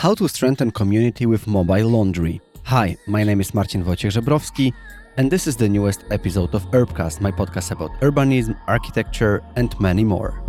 How to strengthen community with mobile laundry. Hi, my name is Marcin Wojciech Żebrowski, and this is the newest episode of Urbcast, my podcast about urbanism, architecture, and many more.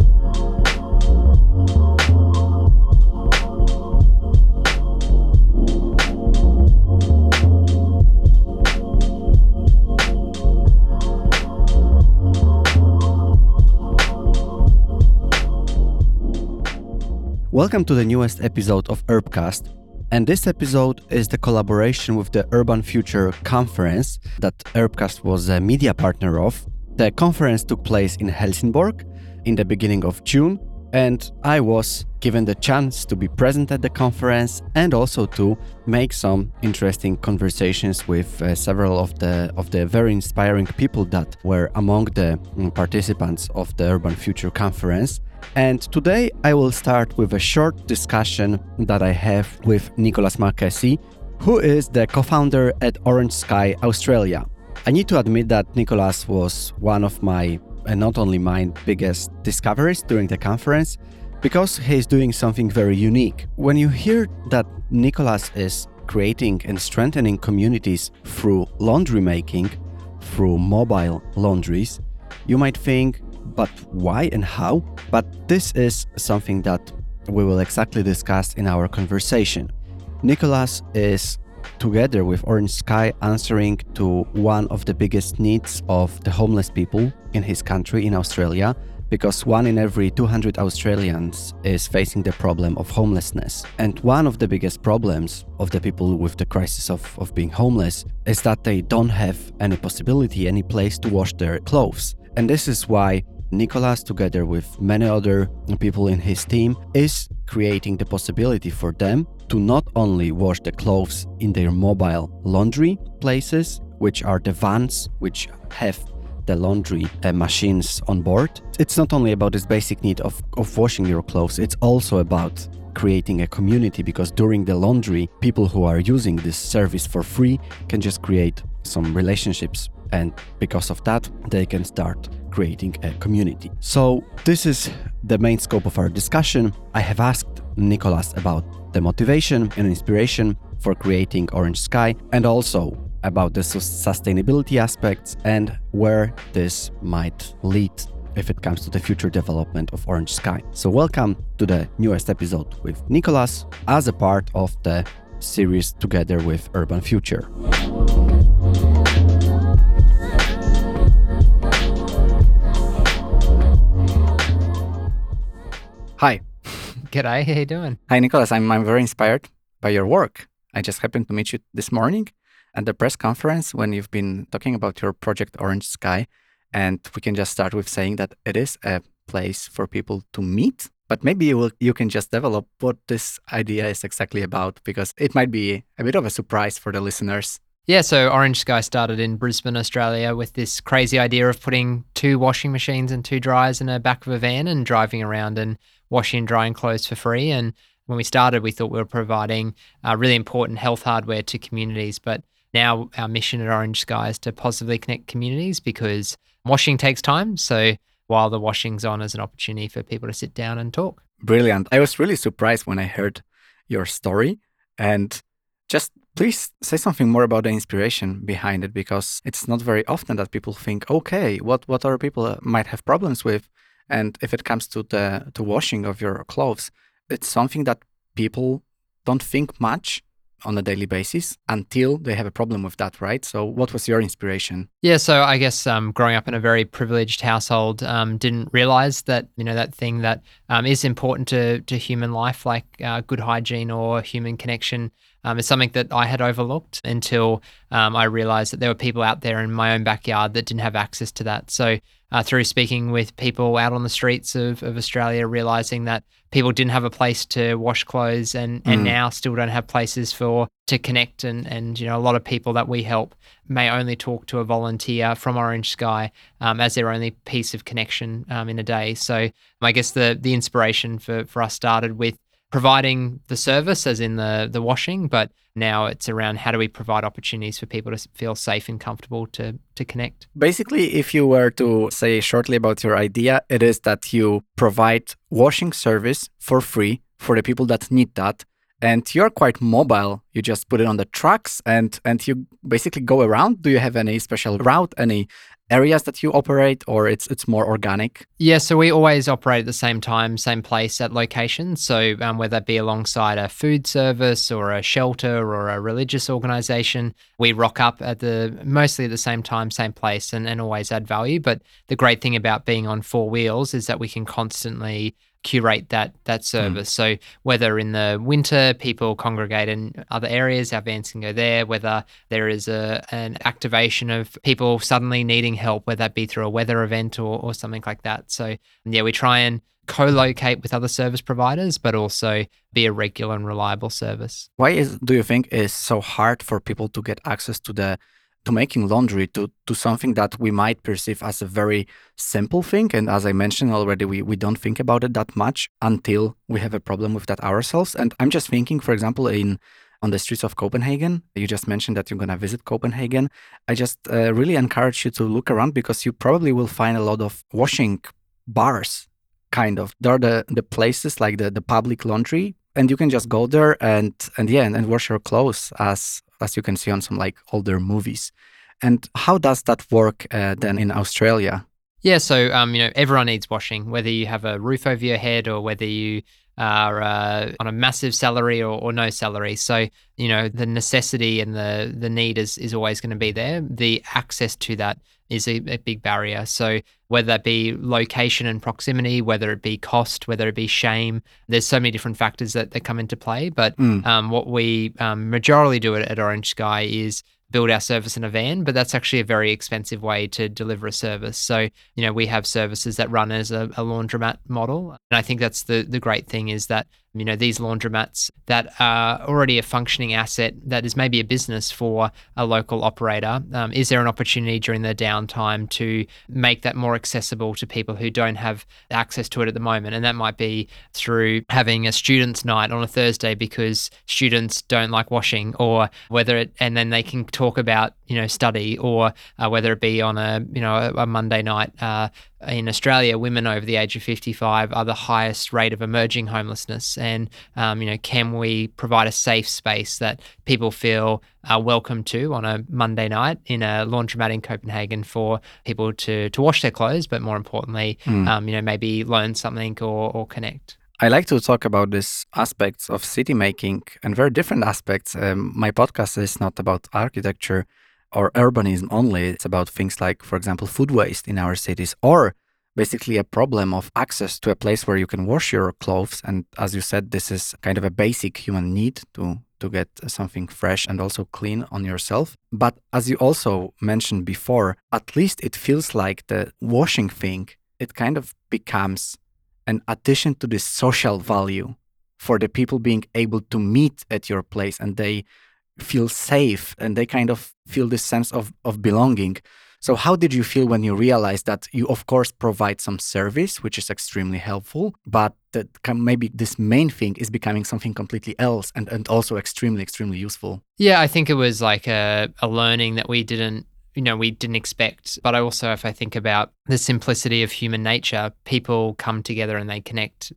Welcome to the newest episode of Urbcast. And this episode is the collaboration with the Urban Future Conference that Urbcast was a media partner of. The conference took place in Helsingborg in the beginning of June, and I was given the chance to be present at the conference and also to make some interesting conversations with uh, several of the of the very inspiring people that were among the mm, participants of the Urban Future Conference. And today I will start with a short discussion that I have with Nicholas Marchesi, who is the co founder at Orange Sky Australia. I need to admit that Nicholas was one of my, and not only mine, biggest discoveries during the conference because he's doing something very unique. When you hear that Nicholas is creating and strengthening communities through laundry making, through mobile laundries, you might think, but why and how? But this is something that we will exactly discuss in our conversation. Nicholas is together with Orange Sky answering to one of the biggest needs of the homeless people in his country in Australia because one in every 200 Australians is facing the problem of homelessness. And one of the biggest problems of the people with the crisis of, of being homeless is that they don't have any possibility, any place to wash their clothes. And this is why Nicholas, together with many other people in his team, is creating the possibility for them to not only wash the clothes in their mobile laundry places, which are the vans which have the laundry uh, machines on board. It's not only about this basic need of, of washing your clothes, it's also about creating a community because during the laundry, people who are using this service for free can just create some relationships and because of that, they can start creating a community. So, this is the main scope of our discussion. I have asked Nicolas about the motivation and inspiration for creating Orange Sky and also about the sustainability aspects and where this might lead if it comes to the future development of Orange Sky. So, welcome to the newest episode with Nicolas as a part of the series together with Urban Future. Hi. G'day, how you doing? Hi, Nicholas. I'm, I'm very inspired by your work. I just happened to meet you this morning at the press conference when you've been talking about your project Orange Sky. And we can just start with saying that it is a place for people to meet. But maybe you, will, you can just develop what this idea is exactly about because it might be a bit of a surprise for the listeners. Yeah, so Orange Sky started in Brisbane, Australia, with this crazy idea of putting two washing machines and two dryers in the back of a van and driving around and washing and drying clothes for free. And when we started, we thought we were providing uh, really important health hardware to communities. But now our mission at Orange Sky is to positively connect communities because washing takes time. So while the washing's on as an opportunity for people to sit down and talk. Brilliant. I was really surprised when I heard your story. And just please say something more about the inspiration behind it because it's not very often that people think, okay, what, what other people uh, might have problems with? And if it comes to the to washing of your clothes, it's something that people don't think much on a daily basis until they have a problem with that, right? So, what was your inspiration? Yeah, so I guess um, growing up in a very privileged household, um, didn't realize that you know that thing that um, is important to to human life, like uh, good hygiene or human connection, um, is something that I had overlooked until um, I realized that there were people out there in my own backyard that didn't have access to that. So, uh, through speaking with people out on the streets of, of Australia, realizing that people didn't have a place to wash clothes and, and mm. now still don't have places for to connect and, and you know a lot of people that we help may only talk to a volunteer from Orange Sky um, as their only piece of connection um, in a day. So I guess the the inspiration for, for us started with providing the service, as in the the washing, but now it's around how do we provide opportunities for people to feel safe and comfortable to to connect. Basically, if you were to say shortly about your idea, it is that you provide washing service for free for the people that need that, and you're quite mobile. You just put it on the trucks and and you basically go around. Do you have any special route, any areas that you operate or it's it's more organic? Yeah so we always operate at the same time same place at location. So um, whether that be alongside a food service or a shelter or a religious organization we rock up at the mostly at the same time same place and, and always add value. But the great thing about being on four wheels is that we can constantly curate that that hmm. service. Mm. So whether in the winter people congregate in other areas, our vans can go there. Whether there is a an activation of people suddenly needing help, whether that be through a weather event or, or something like that. So yeah, we try and co-locate with other service providers, but also be a regular and reliable service. Why is do you think is so hard for people to get access to the to making laundry to, to something that we might perceive as a very simple thing. And as I mentioned already, we, we don't think about it that much until we have a problem with that ourselves. And I'm just thinking, for example, in on the streets of Copenhagen. You just mentioned that you're going to visit Copenhagen. I just uh, really encourage you to look around because you probably will find a lot of washing bars, kind of. They're the, the places like the, the public laundry and you can just go there and and yeah and, and wash your clothes as as you can see on some like older movies. And how does that work uh, then in Australia? Yeah, so um, you know everyone needs washing, whether you have a roof over your head or whether you are uh, on a massive salary or, or, no salary. So you know the necessity and the the need is is always going to be there. The access to that is a, a, big barrier. So whether that be location and proximity, whether it be cost, whether it be shame, there's so many different factors that, that come into play. But mm. um, what we um, majorly do at, at Orange Sky is build our service in a van, but that's actually a very expensive way to deliver a service. So, you know, we have services that run as a, a laundromat model. And I think that's the the great thing is that you know these laundromats that are already a functioning asset that is maybe a business for a local operator. Um, is there an opportunity during the downtime to make that more accessible to people who don't have access to it at the moment? And that might be through having a students night on a thursday because students don't like washing or whether it and then they can talk about you know study or uh, whether it be on a you know a, a monday night uh, in Australia, women over the age of 55 are the highest rate of emerging homelessness. And, um, you know, can we provide a safe space that people feel uh, welcome to on a Monday night in a laundromat in Copenhagen for people to, to wash their clothes, but more importantly, mm. um, you know, maybe learn something or, or connect? I like to talk about these aspects of city making and very different aspects. Um, my podcast is not about architecture or urbanism only. It's about things like, for example, food waste in our cities or basically a problem of access to a place where you can wash your clothes. And as you said, this is kind of a basic human need to to get something fresh and also clean on yourself. But as you also mentioned before, at least it feels like the washing thing, it kind of becomes an addition to the social value for the people being able to meet at your place and they feel safe and they kind of feel this sense of, of belonging. So, how did you feel when you realized that you, of course, provide some service, which is extremely helpful, but that maybe this main thing is becoming something completely else and, and also extremely, extremely useful? Yeah, I think it was like a, a learning that we didn't you know we didn't expect but i also if i think about the simplicity of human nature people come together and they connect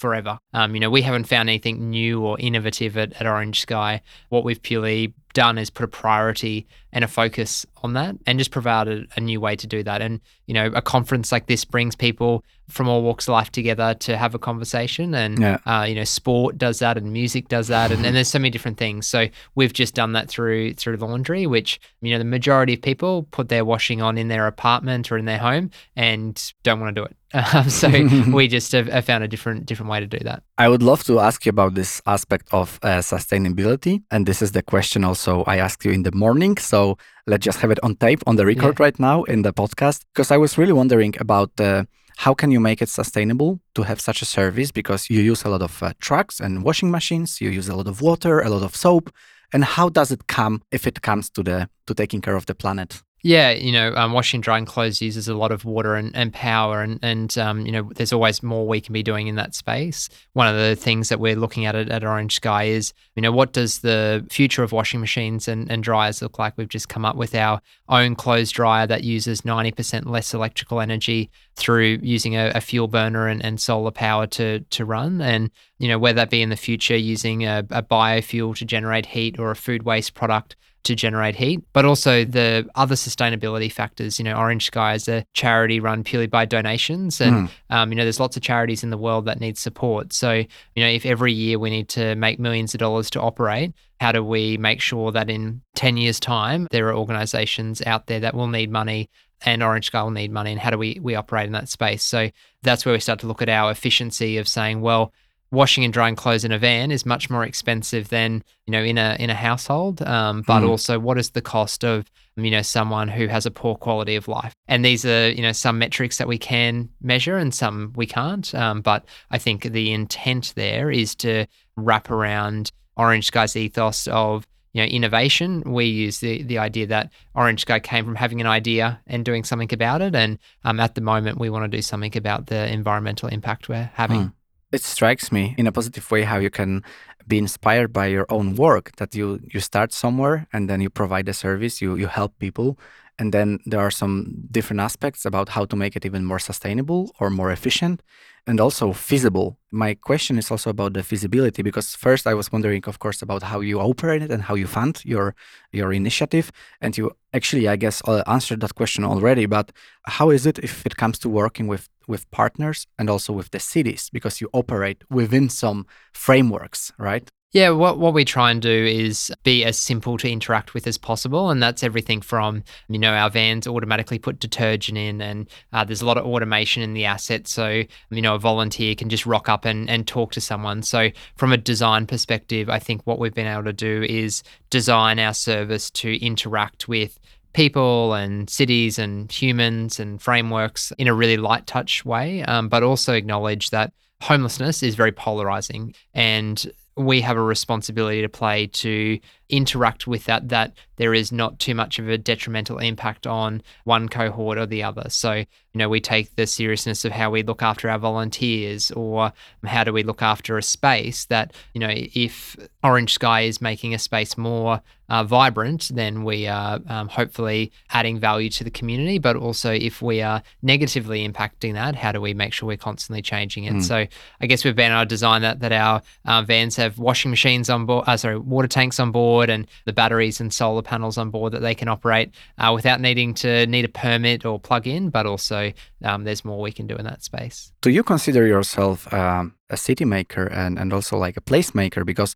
forever. Um, you know, we haven't found anything new or innovative at, at Orange Sky. What we've purely done is put a priority and a focus on that and just provided a new way to do that. And, you know, a conference like this brings people from all walks of life together to have a conversation. And, yeah. uh, you know, sport does that and music does that. And, and there's so many different things. So we've just done that through through laundry, which, you know, the majority of people put their washing on in their apartment or in their home and don't want to do it. Um, so we just have, have, found a different different way to do that. I would love to ask you about this aspect of uh, sustainability, and this is the question also I asked you in the morning. So let's just have it on tape on the record yeah. right now in the podcast because I was really wondering about uh, how can you make it sustainable to have such a service because you use a lot of uh, trucks and washing machines, you use a lot of water, a lot of soap, and how does it come if it comes to the to taking care of the planet? Yeah, you know, um, washing, drying clothes uses a lot of water and, and power, and and um, you know, there's always more we can be doing in that space. One of the things that we're looking at at, at Orange Sky is, you know, what does the future of washing machines and, and dryers look like? We've just come up with our own clothes dryer that uses 90% less electrical energy through using a, a fuel burner and, and solar power to to run, and you know, whether that be in the future using a, a biofuel to generate heat or a food waste product to generate heat, but also the other sustainability factors. You know, Orange Sky is a charity run purely by donations, and mm. um, you know, there's lots of charities in the world that need support. So, you know, if every year we need to make millions of dollars to operate, how do we make sure that in 10 years' time there are organizations out there that will need money and Orange Sky will need money, and how do we we operate in that space? So that's where we start to look at our efficiency of saying, well, washing and drying clothes in a van is much more expensive than you know in a in a household. Um, but mm. also what is the cost of you know someone who has a poor quality of life? And these are you know some metrics that we can measure and some we can't. Um, but i think the intent there is to wrap around orange sky's ethos of you know innovation. We use the the idea that orange sky came from having an idea and doing something about it. And um, at the moment we want to do something about the environmental impact we're having. Mm it strikes me in a positive way how you can be inspired by your own work that you you start somewhere and then you provide a service you you help people and then there are some different aspects about how to make it even more sustainable or more efficient and also feasible. My question is also about the feasibility because first I was wondering, of course, about how you operate and how you fund your your initiative, and you actually, I guess, uh, answered that question already. But how is it if it comes to working with with partners and also with the cities because you operate within some frameworks, right? Yeah, what, what we try and do is be as simple to interact with as possible. And that's everything from, you know, our vans automatically put detergent in, and uh, there's a lot of automation in the asset. So, you know, a volunteer can just rock up and, and talk to someone. So, from a design perspective, I think what we've been able to do is design our service to interact with people and cities and humans and frameworks in a really light touch way, um, but also acknowledge that homelessness is very polarizing and we have a responsibility to play to interact with that that there is not too much of a detrimental impact on one cohort or the other. So you know we take the seriousness of how we look after our volunteers or how do we look after a space that you know if orange sky is making a space more uh, vibrant then we are um, hopefully adding value to the community. But also if we are negatively impacting that how do we make sure we're constantly changing it? Mm. so i guess we've been able to design that that our uh, vans have washing machines on board uh, sorry water tanks on board board and the batteries and solar panels on board that they can operate uh, without needing to need a permit or plug in, but also um, there's more we can do in that space. Do you consider yourself um, a city maker and, and also like a placemaker? Because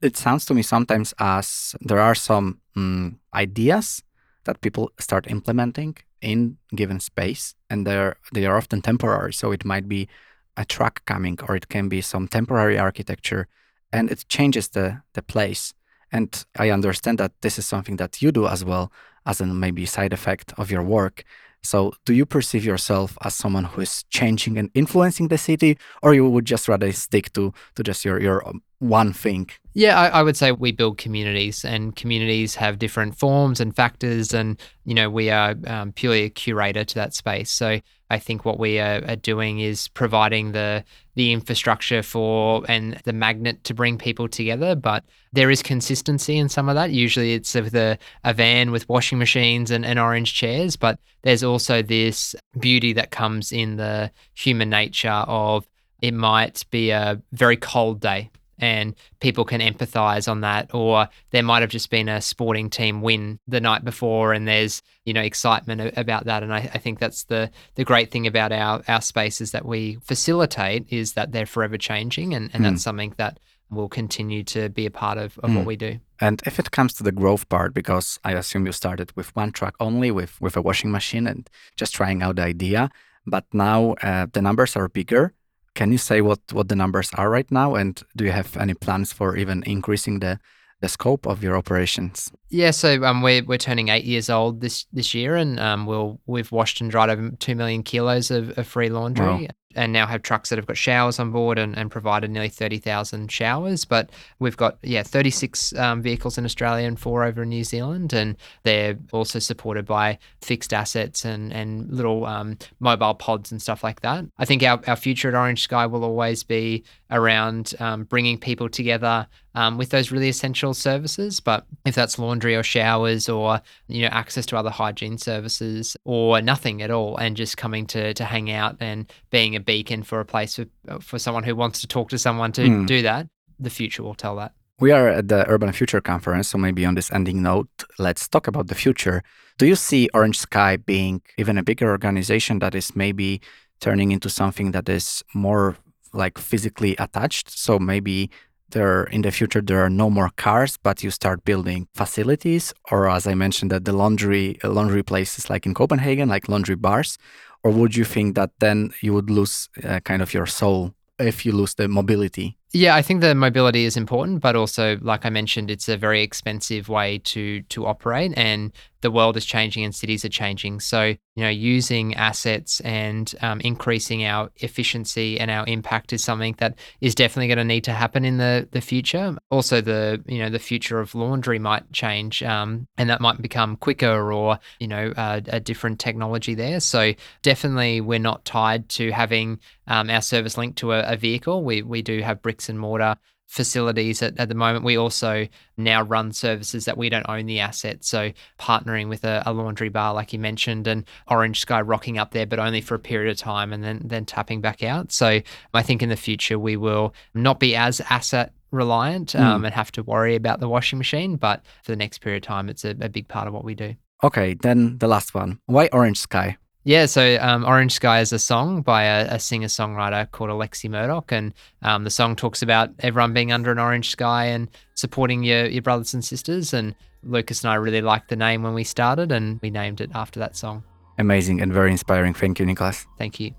it sounds to me sometimes as there are some um, ideas that people start implementing in given space and they're they are often temporary so it might be a truck coming or it can be some temporary architecture and it changes the the place and I understand that this is something that you do as well as a maybe side effect of your work. So, do you perceive yourself as someone who is changing and influencing the city, or you would just rather stick to to just your your um, one thing? Yeah, I, I, would say we build communities, and communities have different forms and factors, and you know we are um, purely a curator to that space. So I think what we are, are, doing is providing the the infrastructure for and the magnet to bring people together. But there is consistency in some of that. Usually, it's with a, a van with washing machines and, and orange chairs, but there's also this beauty that comes in the human nature of it might be a very cold day and people can empathize on that or there might have just been a sporting team win the night before and there's you know excitement about that and I, I, think that's the the great thing about our our spaces that we facilitate is that they're forever changing and, and mm. that's something that will continue to be a part of, of mm. what hmm. we do and if it comes to the growth part because i assume you started with one truck only with with a washing machine and just trying out the idea but now uh, the numbers are bigger can you say what, what the numbers are right now? And do you have any plans for even increasing the, the scope of your operations? Yeah, so um, we're, we're turning eight years old this this year, and um, we'll we've washed and dried over two million kilos of, of free laundry. Wow. And now have trucks that have got showers on board and, and provided nearly 30,000 showers. But we've got, yeah, 36 um, vehicles in Australia and four over in New Zealand. And they're also supported by fixed assets and, and little um, mobile pods and stuff like that. I think our, our future at Orange Sky will always be around um, bringing people together um, with those really essential services. But if that's laundry or showers or you know access to other hygiene services or nothing at all, and just coming to to hang out and being a beacon for a place for for someone who wants to talk to someone to mm. do that, the future will tell that. We are at the Urban Future Conference, so maybe on this ending note, let's talk about the future. Do you see Orange Sky being even a bigger organization that is maybe turning into something that is more like physically attached? So maybe there in the future there are no more cars but you start building facilities or as i mentioned that the laundry laundry places like in copenhagen like laundry bars or would you think that then you would lose uh, kind of your soul if you lose the mobility yeah, I think the mobility is important, but also, like I mentioned, it's a very expensive way to to operate, and the world is changing and cities are changing. So, you know, using assets and um, increasing our efficiency and our impact is something that is definitely going to need to happen in the the future. Also, the you know the future of laundry might change, um, and that might become quicker or you know uh, a different technology there. So, definitely, we're not tied to having um, our service linked to a, a vehicle. We we do have bricks bricks and mortar facilities at, at the moment. We also now run services that we don't own the asset. So partnering with a, a, laundry bar, like you mentioned, and Orange Sky rocking up there, but only for a period of time and then then tapping back out. So I think in the future we will not be as asset reliant um, mm. and have to worry about the washing machine. But for the next period of time, it's a, a big part of what we do. Okay, then the last one. Why Orange Sky? Yeah, so um, Orange Sky is a song by a, a singer songwriter called Alexi Murdoch. And um, the song talks about everyone being under an orange sky and supporting your, your brothers and sisters. And Lucas and I really liked the name when we started, and we named it after that song. Amazing and very inspiring. Thank you, Nicholas. Thank you.